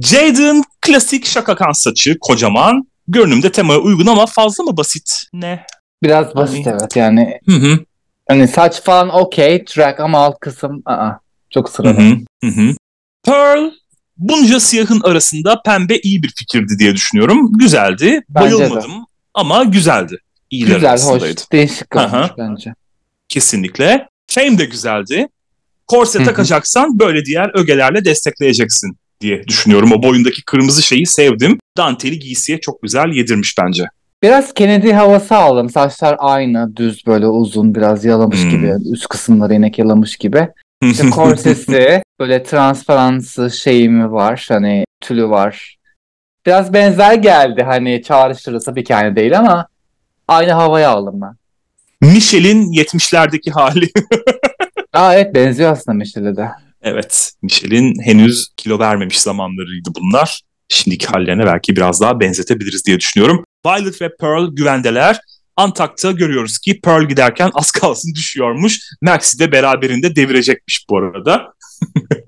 Speaker 1: Jaden klasik şakakan saçı kocaman görünümde temaya uygun ama fazla mı basit? Ne?
Speaker 2: Biraz basit hani... evet yani. Hı hı. Hani saç falan okey track ama alt kısım aa, çok sıradan. Hı hı.
Speaker 1: Pearl bunca siyahın arasında pembe iyi bir fikirdi diye düşünüyorum. Güzeldi. Bence Bayılmadım de. ama güzeldi. İyiler
Speaker 2: Güzel, hoş, değişik olmuş bence.
Speaker 1: Kesinlikle. Fame de güzeldi. Korse takacaksan böyle diğer ögelerle destekleyeceksin diye düşünüyorum. O boyundaki kırmızı şeyi sevdim. Danteli giysiye çok güzel yedirmiş bence.
Speaker 2: Biraz Kennedy havası aldım. Saçlar aynı, düz böyle uzun, biraz yalamış hmm. gibi. Üst kısımları inek yalamış gibi. İşte korsesi, böyle transparansı şeyi mi var? Hani tülü var. Biraz benzer geldi. Hani çağrıştırdı tabii ki aynı değil ama aynı havayı aldım ben.
Speaker 1: Michel'in 70'lerdeki hali.
Speaker 2: Aa evet benziyor aslında Michel'e de.
Speaker 1: Evet. Michel'in henüz kilo vermemiş zamanlarıydı bunlar. Şimdiki hallerine belki biraz daha benzetebiliriz diye düşünüyorum. Violet ve Pearl güvendeler. Antak'ta görüyoruz ki Pearl giderken az kalsın düşüyormuş. Maxi de beraberinde devirecekmiş bu arada.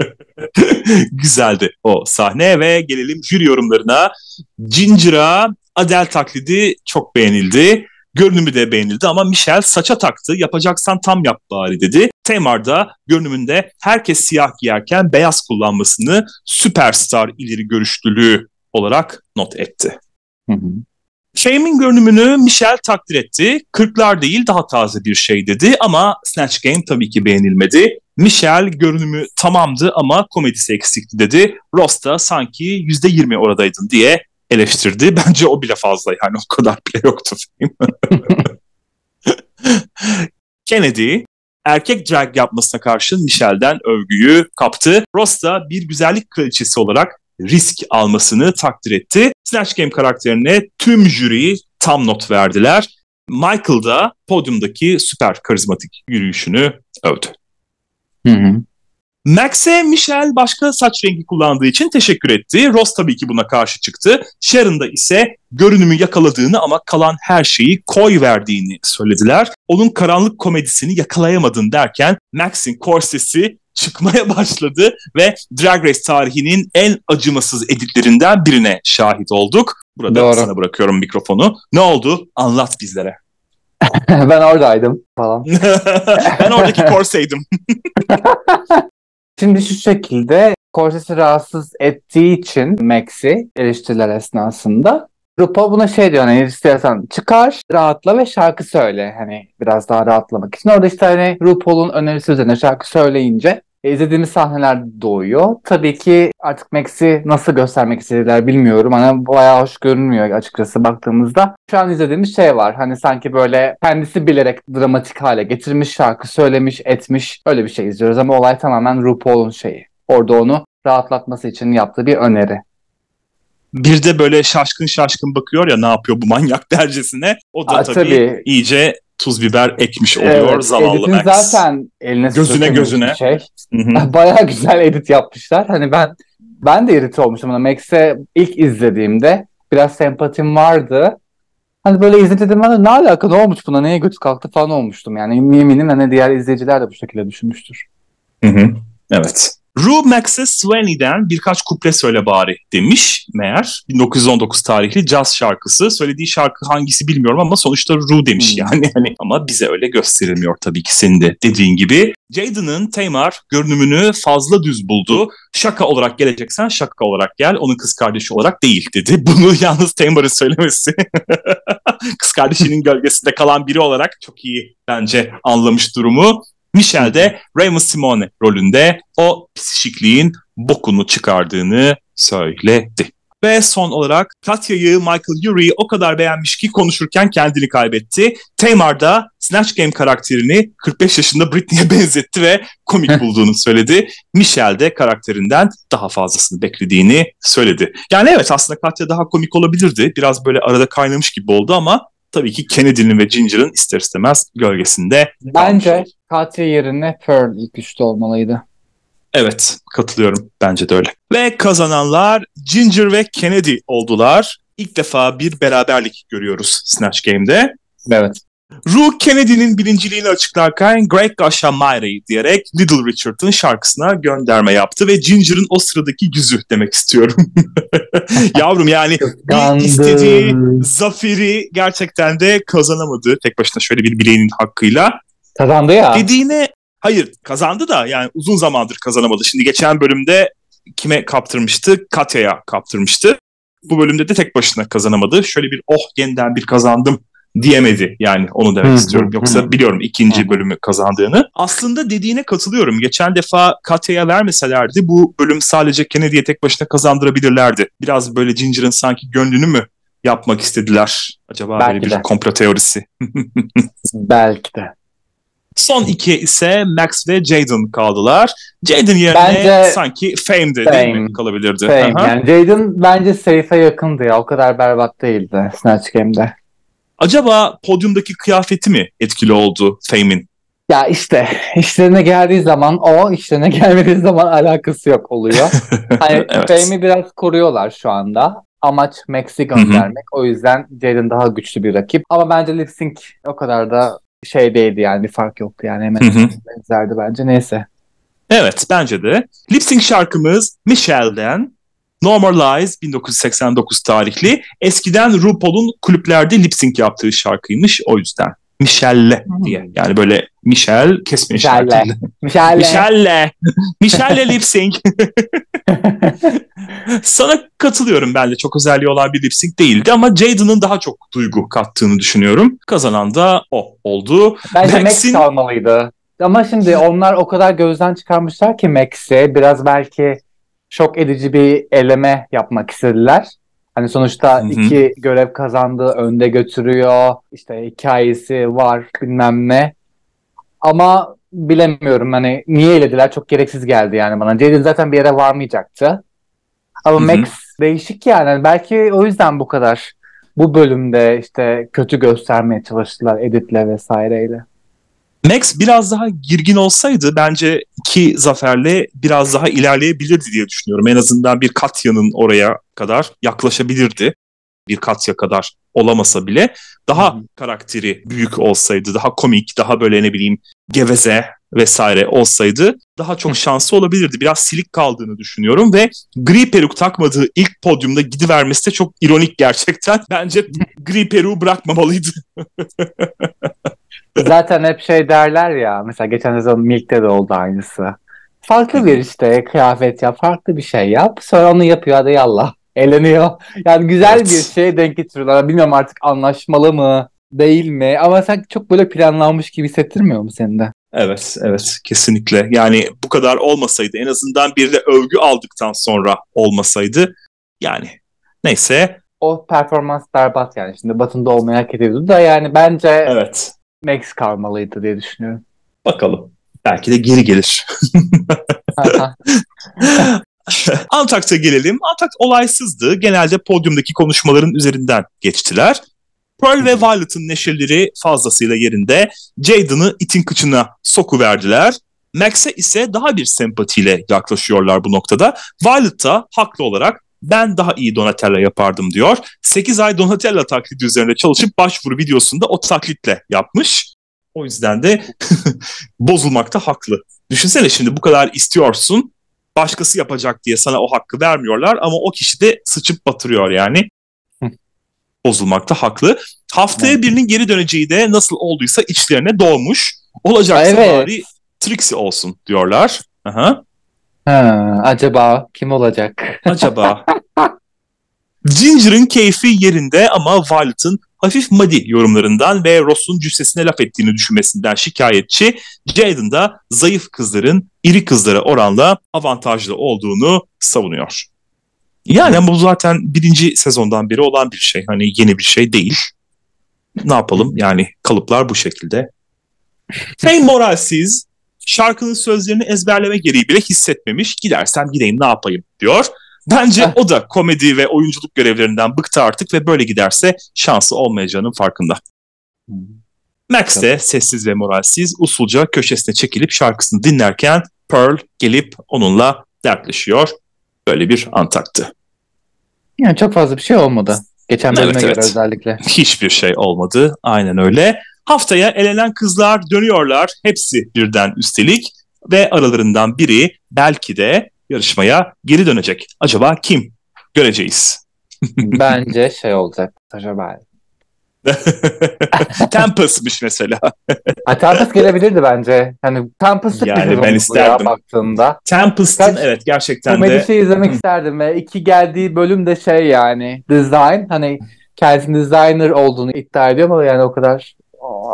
Speaker 1: Güzeldi o sahne ve gelelim jüri yorumlarına. Ginger'a Adele taklidi çok beğenildi. Görünümü de beğenildi ama Michel saça taktı. Yapacaksan tam yap bari dedi. Tamar da görünümünde herkes siyah giyerken beyaz kullanmasını süperstar ileri görüşlülüğü olarak not etti. Hı hı. Fame'in görünümünü Michel takdir etti. Kırklar değil daha taze bir şey dedi ama Snatch Game tabii ki beğenilmedi. Michel görünümü tamamdı ama komedisi eksikti dedi. Ross da sanki %20 oradaydın diye eleştirdi. Bence o bile fazla yani o kadar bile yoktu Kennedy erkek drag yapmasına karşın Michel'den övgüyü kaptı. Ross da bir güzellik kraliçesi olarak risk almasını takdir etti. Snatch Game karakterine tüm jüri tam not verdiler. Michael da podyumdaki süper karizmatik yürüyüşünü övdü. Hı hı. Max'e Michelle başka saç rengi kullandığı için teşekkür etti. Ross tabii ki buna karşı çıktı. Sharon da ise görünümü yakaladığını ama kalan her şeyi koy verdiğini söylediler. Onun karanlık komedisini yakalayamadın derken Max'in korsesi çıkmaya başladı ve Drag Race tarihinin en acımasız editlerinden birine şahit olduk. Burada Doğru. sana bırakıyorum mikrofonu. Ne oldu? Anlat bizlere.
Speaker 2: ben oradaydım falan.
Speaker 1: ben oradaki korseydim.
Speaker 2: Şimdi şu şekilde korsesi rahatsız ettiği için Max'i eleştiriler esnasında RuPaul buna şey diyor hani istiyorsan çıkar, rahatla ve şarkı söyle. Hani biraz daha rahatlamak için. Orada işte hani RuPaul'un önerisi üzerine şarkı söyleyince izlediğimiz sahneler doğuyor. Tabii ki artık Max'i nasıl göstermek istediler bilmiyorum. Hani bayağı hoş görünmüyor açıkçası baktığımızda. Şu an izlediğimiz şey var. Hani sanki böyle kendisi bilerek dramatik hale getirmiş, şarkı söylemiş, etmiş. Öyle bir şey izliyoruz ama olay tamamen RuPaul'un şeyi. Orada onu rahatlatması için yaptığı bir öneri.
Speaker 1: Bir de böyle şaşkın şaşkın bakıyor ya ne yapıyor bu manyak dercesine. O da Aa, tabii, tabii iyice tuz biber ekmiş oluyor evet, zavallı Max.
Speaker 2: zaten eline
Speaker 1: gözüne gözüne.
Speaker 2: Şey. Bayağı güzel edit yapmışlar. Hani ben ben de irite olmuşum ama Max'e ilk izlediğimde biraz sempatim vardı. Hani böyle izledim ben ne alaka ne olmuş buna neye götü kalktı falan olmuştum. Yani eminim hani diğer izleyiciler de bu şekilde düşünmüştür.
Speaker 1: Hı hı. Evet. Rue Max'e Swaney'den birkaç kuple söyle bari demiş meğer. 1919 tarihli jazz şarkısı. Söylediği şarkı hangisi bilmiyorum ama sonuçta Rue demiş hmm. yani. Hani ama bize öyle gösterilmiyor tabii ki senin de dediğin gibi. Jaden'ın Tamar görünümünü fazla düz buldu. Şaka olarak geleceksen şaka olarak gel. Onun kız kardeşi olarak değil dedi. Bunu yalnız Tamar'ın söylemesi. kız kardeşinin gölgesinde kalan biri olarak çok iyi bence anlamış durumu. Michelle de Raymond Simone rolünde o psikikliğin bokunu çıkardığını söyledi. Ve son olarak Katya'yı Michael Urie o kadar beğenmiş ki konuşurken kendini kaybetti. Tamar da Snatch Game karakterini 45 yaşında Britney'e benzetti ve komik bulduğunu söyledi. Michelle de karakterinden daha fazlasını beklediğini söyledi. Yani evet aslında Katya daha komik olabilirdi. Biraz böyle arada kaynamış gibi oldu ama tabii ki Kennedy'nin ve Ginger'ın ister istemez gölgesinde.
Speaker 2: Bence Katya yerine Pearl ilk üçte olmalıydı.
Speaker 1: Evet katılıyorum bence de öyle. Ve kazananlar Ginger ve Kennedy oldular. İlk defa bir beraberlik görüyoruz Snatch Game'de.
Speaker 2: Evet.
Speaker 1: Rue Kennedy'nin birinciliğini açıklarken Greg Gasha Myrie diyerek Little Richard'ın şarkısına gönderme yaptı ve Ginger'ın o sıradaki yüzü demek istiyorum. Yavrum yani istediği zaferi gerçekten de kazanamadı. Tek başına şöyle bir bileğinin hakkıyla.
Speaker 2: Kazandı ya.
Speaker 1: Dediğine hayır kazandı da yani uzun zamandır kazanamadı. Şimdi geçen bölümde kime kaptırmıştı? Katya'ya kaptırmıştı. Bu bölümde de tek başına kazanamadı. Şöyle bir oh yeniden bir kazandım diyemedi yani onu demek istiyorum. Yoksa biliyorum ikinci bölümü kazandığını. Aslında dediğine katılıyorum. Geçen defa Katya'ya vermeselerdi bu bölüm sadece Kennedy'ye tek başına kazandırabilirlerdi. Biraz böyle Ginger'ın sanki gönlünü mü yapmak istediler? Acaba Belki böyle bir de. komplo teorisi.
Speaker 2: Belki de.
Speaker 1: Son iki ise Max ve Jaden kaldılar. Jaden yerine bence sanki Fame'de Fame. değil mi kalabilirdi?
Speaker 2: Fame yani. Jaden bence Safe'e yakındı ya. O kadar berbat değildi Snatch Game'de.
Speaker 1: Acaba podyumdaki kıyafeti mi etkili oldu Fame'in?
Speaker 2: Ya işte işlerine geldiği zaman o işlerine gelmediği zaman alakası yok oluyor. Hani evet. Fame'i biraz koruyorlar şu anda. Amaç Max'i göndermek. O yüzden Jaden daha güçlü bir rakip. Ama bence Lip Sync o kadar da şey değildi yani bir fark yoktu yani hemen benzerdi bence neyse.
Speaker 1: Evet bence de. Lip Sync şarkımız Michelle'den Normalize 1989 tarihli. Eskiden RuPaul'un kulüplerde lip sync yaptığı şarkıymış o yüzden. Michelle diye. Yani böyle Michelle kesme
Speaker 2: işaretiyle.
Speaker 1: Michelle. Michelle. Michelle lip sync. Sana katılıyorum ben de çok özelliği olan bir lip sync değildi ama Jaden'ın daha çok duygu kattığını düşünüyorum. Kazanan da o oldu.
Speaker 2: Bence Max'in... Max kalmalıydı. Ama şimdi onlar o kadar gözden çıkarmışlar ki Max'i biraz belki şok edici bir eleme yapmak istediler. Hani sonuçta Hı-hı. iki görev kazandığı önde götürüyor. İşte hikayesi var bilmem ne. Ama bilemiyorum hani niye elediler çok gereksiz geldi yani bana. Jaden zaten bir yere varmayacaktı. Ama Hı-hı. Max değişik yani. Belki o yüzden bu kadar bu bölümde işte kötü göstermeye çalıştılar editle vesaireyle.
Speaker 1: Max biraz daha girgin olsaydı bence iki zaferle biraz daha ilerleyebilirdi diye düşünüyorum. En azından bir Katya'nın oraya kadar yaklaşabilirdi. Bir Katya kadar olamasa bile daha karakteri büyük olsaydı, daha komik, daha böyle ne bileyim geveze vesaire olsaydı daha çok şansı olabilirdi. Biraz silik kaldığını düşünüyorum ve gri peruk takmadığı ilk podyumda gidivermesi de çok ironik gerçekten. Bence gri peruğu bırakmamalıydı.
Speaker 2: Zaten hep şey derler ya mesela geçen sezon Milk'te de oldu aynısı. Farklı bir işte kıyafet yap, farklı bir şey yap. Sonra onu yapıyor hadi yallah. Eğleniyor. Yani güzel evet. bir şey denk getiriyorlar. Bilmiyorum artık anlaşmalı mı değil mi? Ama sen çok böyle planlanmış gibi hissettirmiyor mu seni de?
Speaker 1: Evet, evet kesinlikle. Yani bu kadar olmasaydı en azından bir de övgü aldıktan sonra olmasaydı yani neyse.
Speaker 2: O performans berbat yani. Şimdi Batı'nda olmayı hak ediyordu da yani bence
Speaker 1: evet.
Speaker 2: Max kalmalıydı diye düşünüyorum.
Speaker 1: Bakalım. Belki de geri gelir. Antak'ta gelelim. Antak olaysızdı. Genelde podyumdaki konuşmaların üzerinden geçtiler. Pearl ve Violet'ın neşeleri fazlasıyla yerinde. Jaden'ı itin kıçına soku verdiler. Max'e ise daha bir sempatiyle yaklaşıyorlar bu noktada. Violet da haklı olarak ben daha iyi Donatella yapardım diyor. 8 ay Donatella taklidi üzerine çalışıp başvuru videosunda o taklitle yapmış. O yüzden de bozulmakta haklı. Düşünsene şimdi bu kadar istiyorsun. Başkası yapacak diye sana o hakkı vermiyorlar ama o kişi de sıçıp batırıyor yani. Bozulmakta haklı. Haftaya birinin geri döneceği de nasıl olduysa içlerine doğmuş. Olacaksa evet. bari Trixie olsun diyorlar. Aha.
Speaker 2: Ha, acaba kim olacak?
Speaker 1: Acaba. Ginger'ın keyfi yerinde ama Violet'ın hafif muddy yorumlarından ve Ross'un cüssesine laf ettiğini düşünmesinden şikayetçi. Jaden da zayıf kızların iri kızlara oranla avantajlı olduğunu savunuyor. Yani bu zaten birinci sezondan beri olan bir şey. Hani yeni bir şey değil. Ne yapalım yani kalıplar bu şekilde. Fame moralsiz şarkının sözlerini ezberleme gereği bile hissetmemiş. Gidersem gideyim ne yapayım diyor. Bence o da komedi ve oyunculuk görevlerinden bıktı artık ve böyle giderse şansı olmayacağının farkında. Max de sessiz ve moralsiz usulca köşesine çekilip şarkısını dinlerken Pearl gelip onunla dertleşiyor. Böyle bir antaktı.
Speaker 2: Yani çok fazla bir şey olmadı. Geçen bölüme evet, göre evet. özellikle.
Speaker 1: Hiçbir şey olmadı. Aynen öyle. Haftaya elenen kızlar dönüyorlar. Hepsi birden üstelik. Ve aralarından biri belki de yarışmaya geri dönecek. Acaba kim? Göreceğiz.
Speaker 2: Bence şey olacak. Acaba.
Speaker 1: Tempest'miş mesela.
Speaker 2: ha, Tempest gelebilirdi bence. Hani Tempest
Speaker 1: yani ben isterdim.
Speaker 2: baktığında.
Speaker 1: Tempest'ın evet gerçekten
Speaker 2: de. Komedi şey izlemek isterdim ve iki geldiği bölüm de şey yani design hani kendisinin designer olduğunu iddia ediyor ama yani o kadar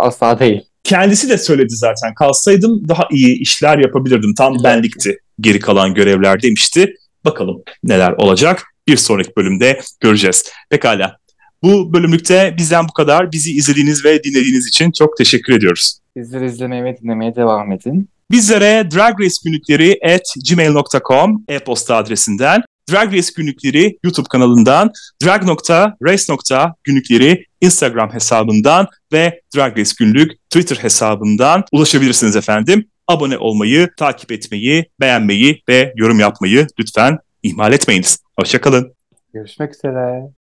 Speaker 2: asla değil.
Speaker 1: Kendisi de söyledi zaten. Kalsaydım daha iyi işler yapabilirdim. Tam evet. benlikti geri kalan görevler demişti. Bakalım neler olacak. Bir sonraki bölümde göreceğiz. Pekala. Bu bölümlükte bizden bu kadar. Bizi izlediğiniz ve dinlediğiniz için çok teşekkür ediyoruz.
Speaker 2: Bizleri izlemeye ve dinlemeye devam edin.
Speaker 1: Bizlere Drag Race günlükleri at gmail.com e-posta adresinden, Drag Race günlükleri YouTube kanalından, drag.race.günlükleri Instagram hesabından ve Drag Race günlük Twitter hesabından ulaşabilirsiniz efendim. Abone olmayı, takip etmeyi, beğenmeyi ve yorum yapmayı lütfen ihmal etmeyiniz. Hoşçakalın.
Speaker 2: Görüşmek üzere.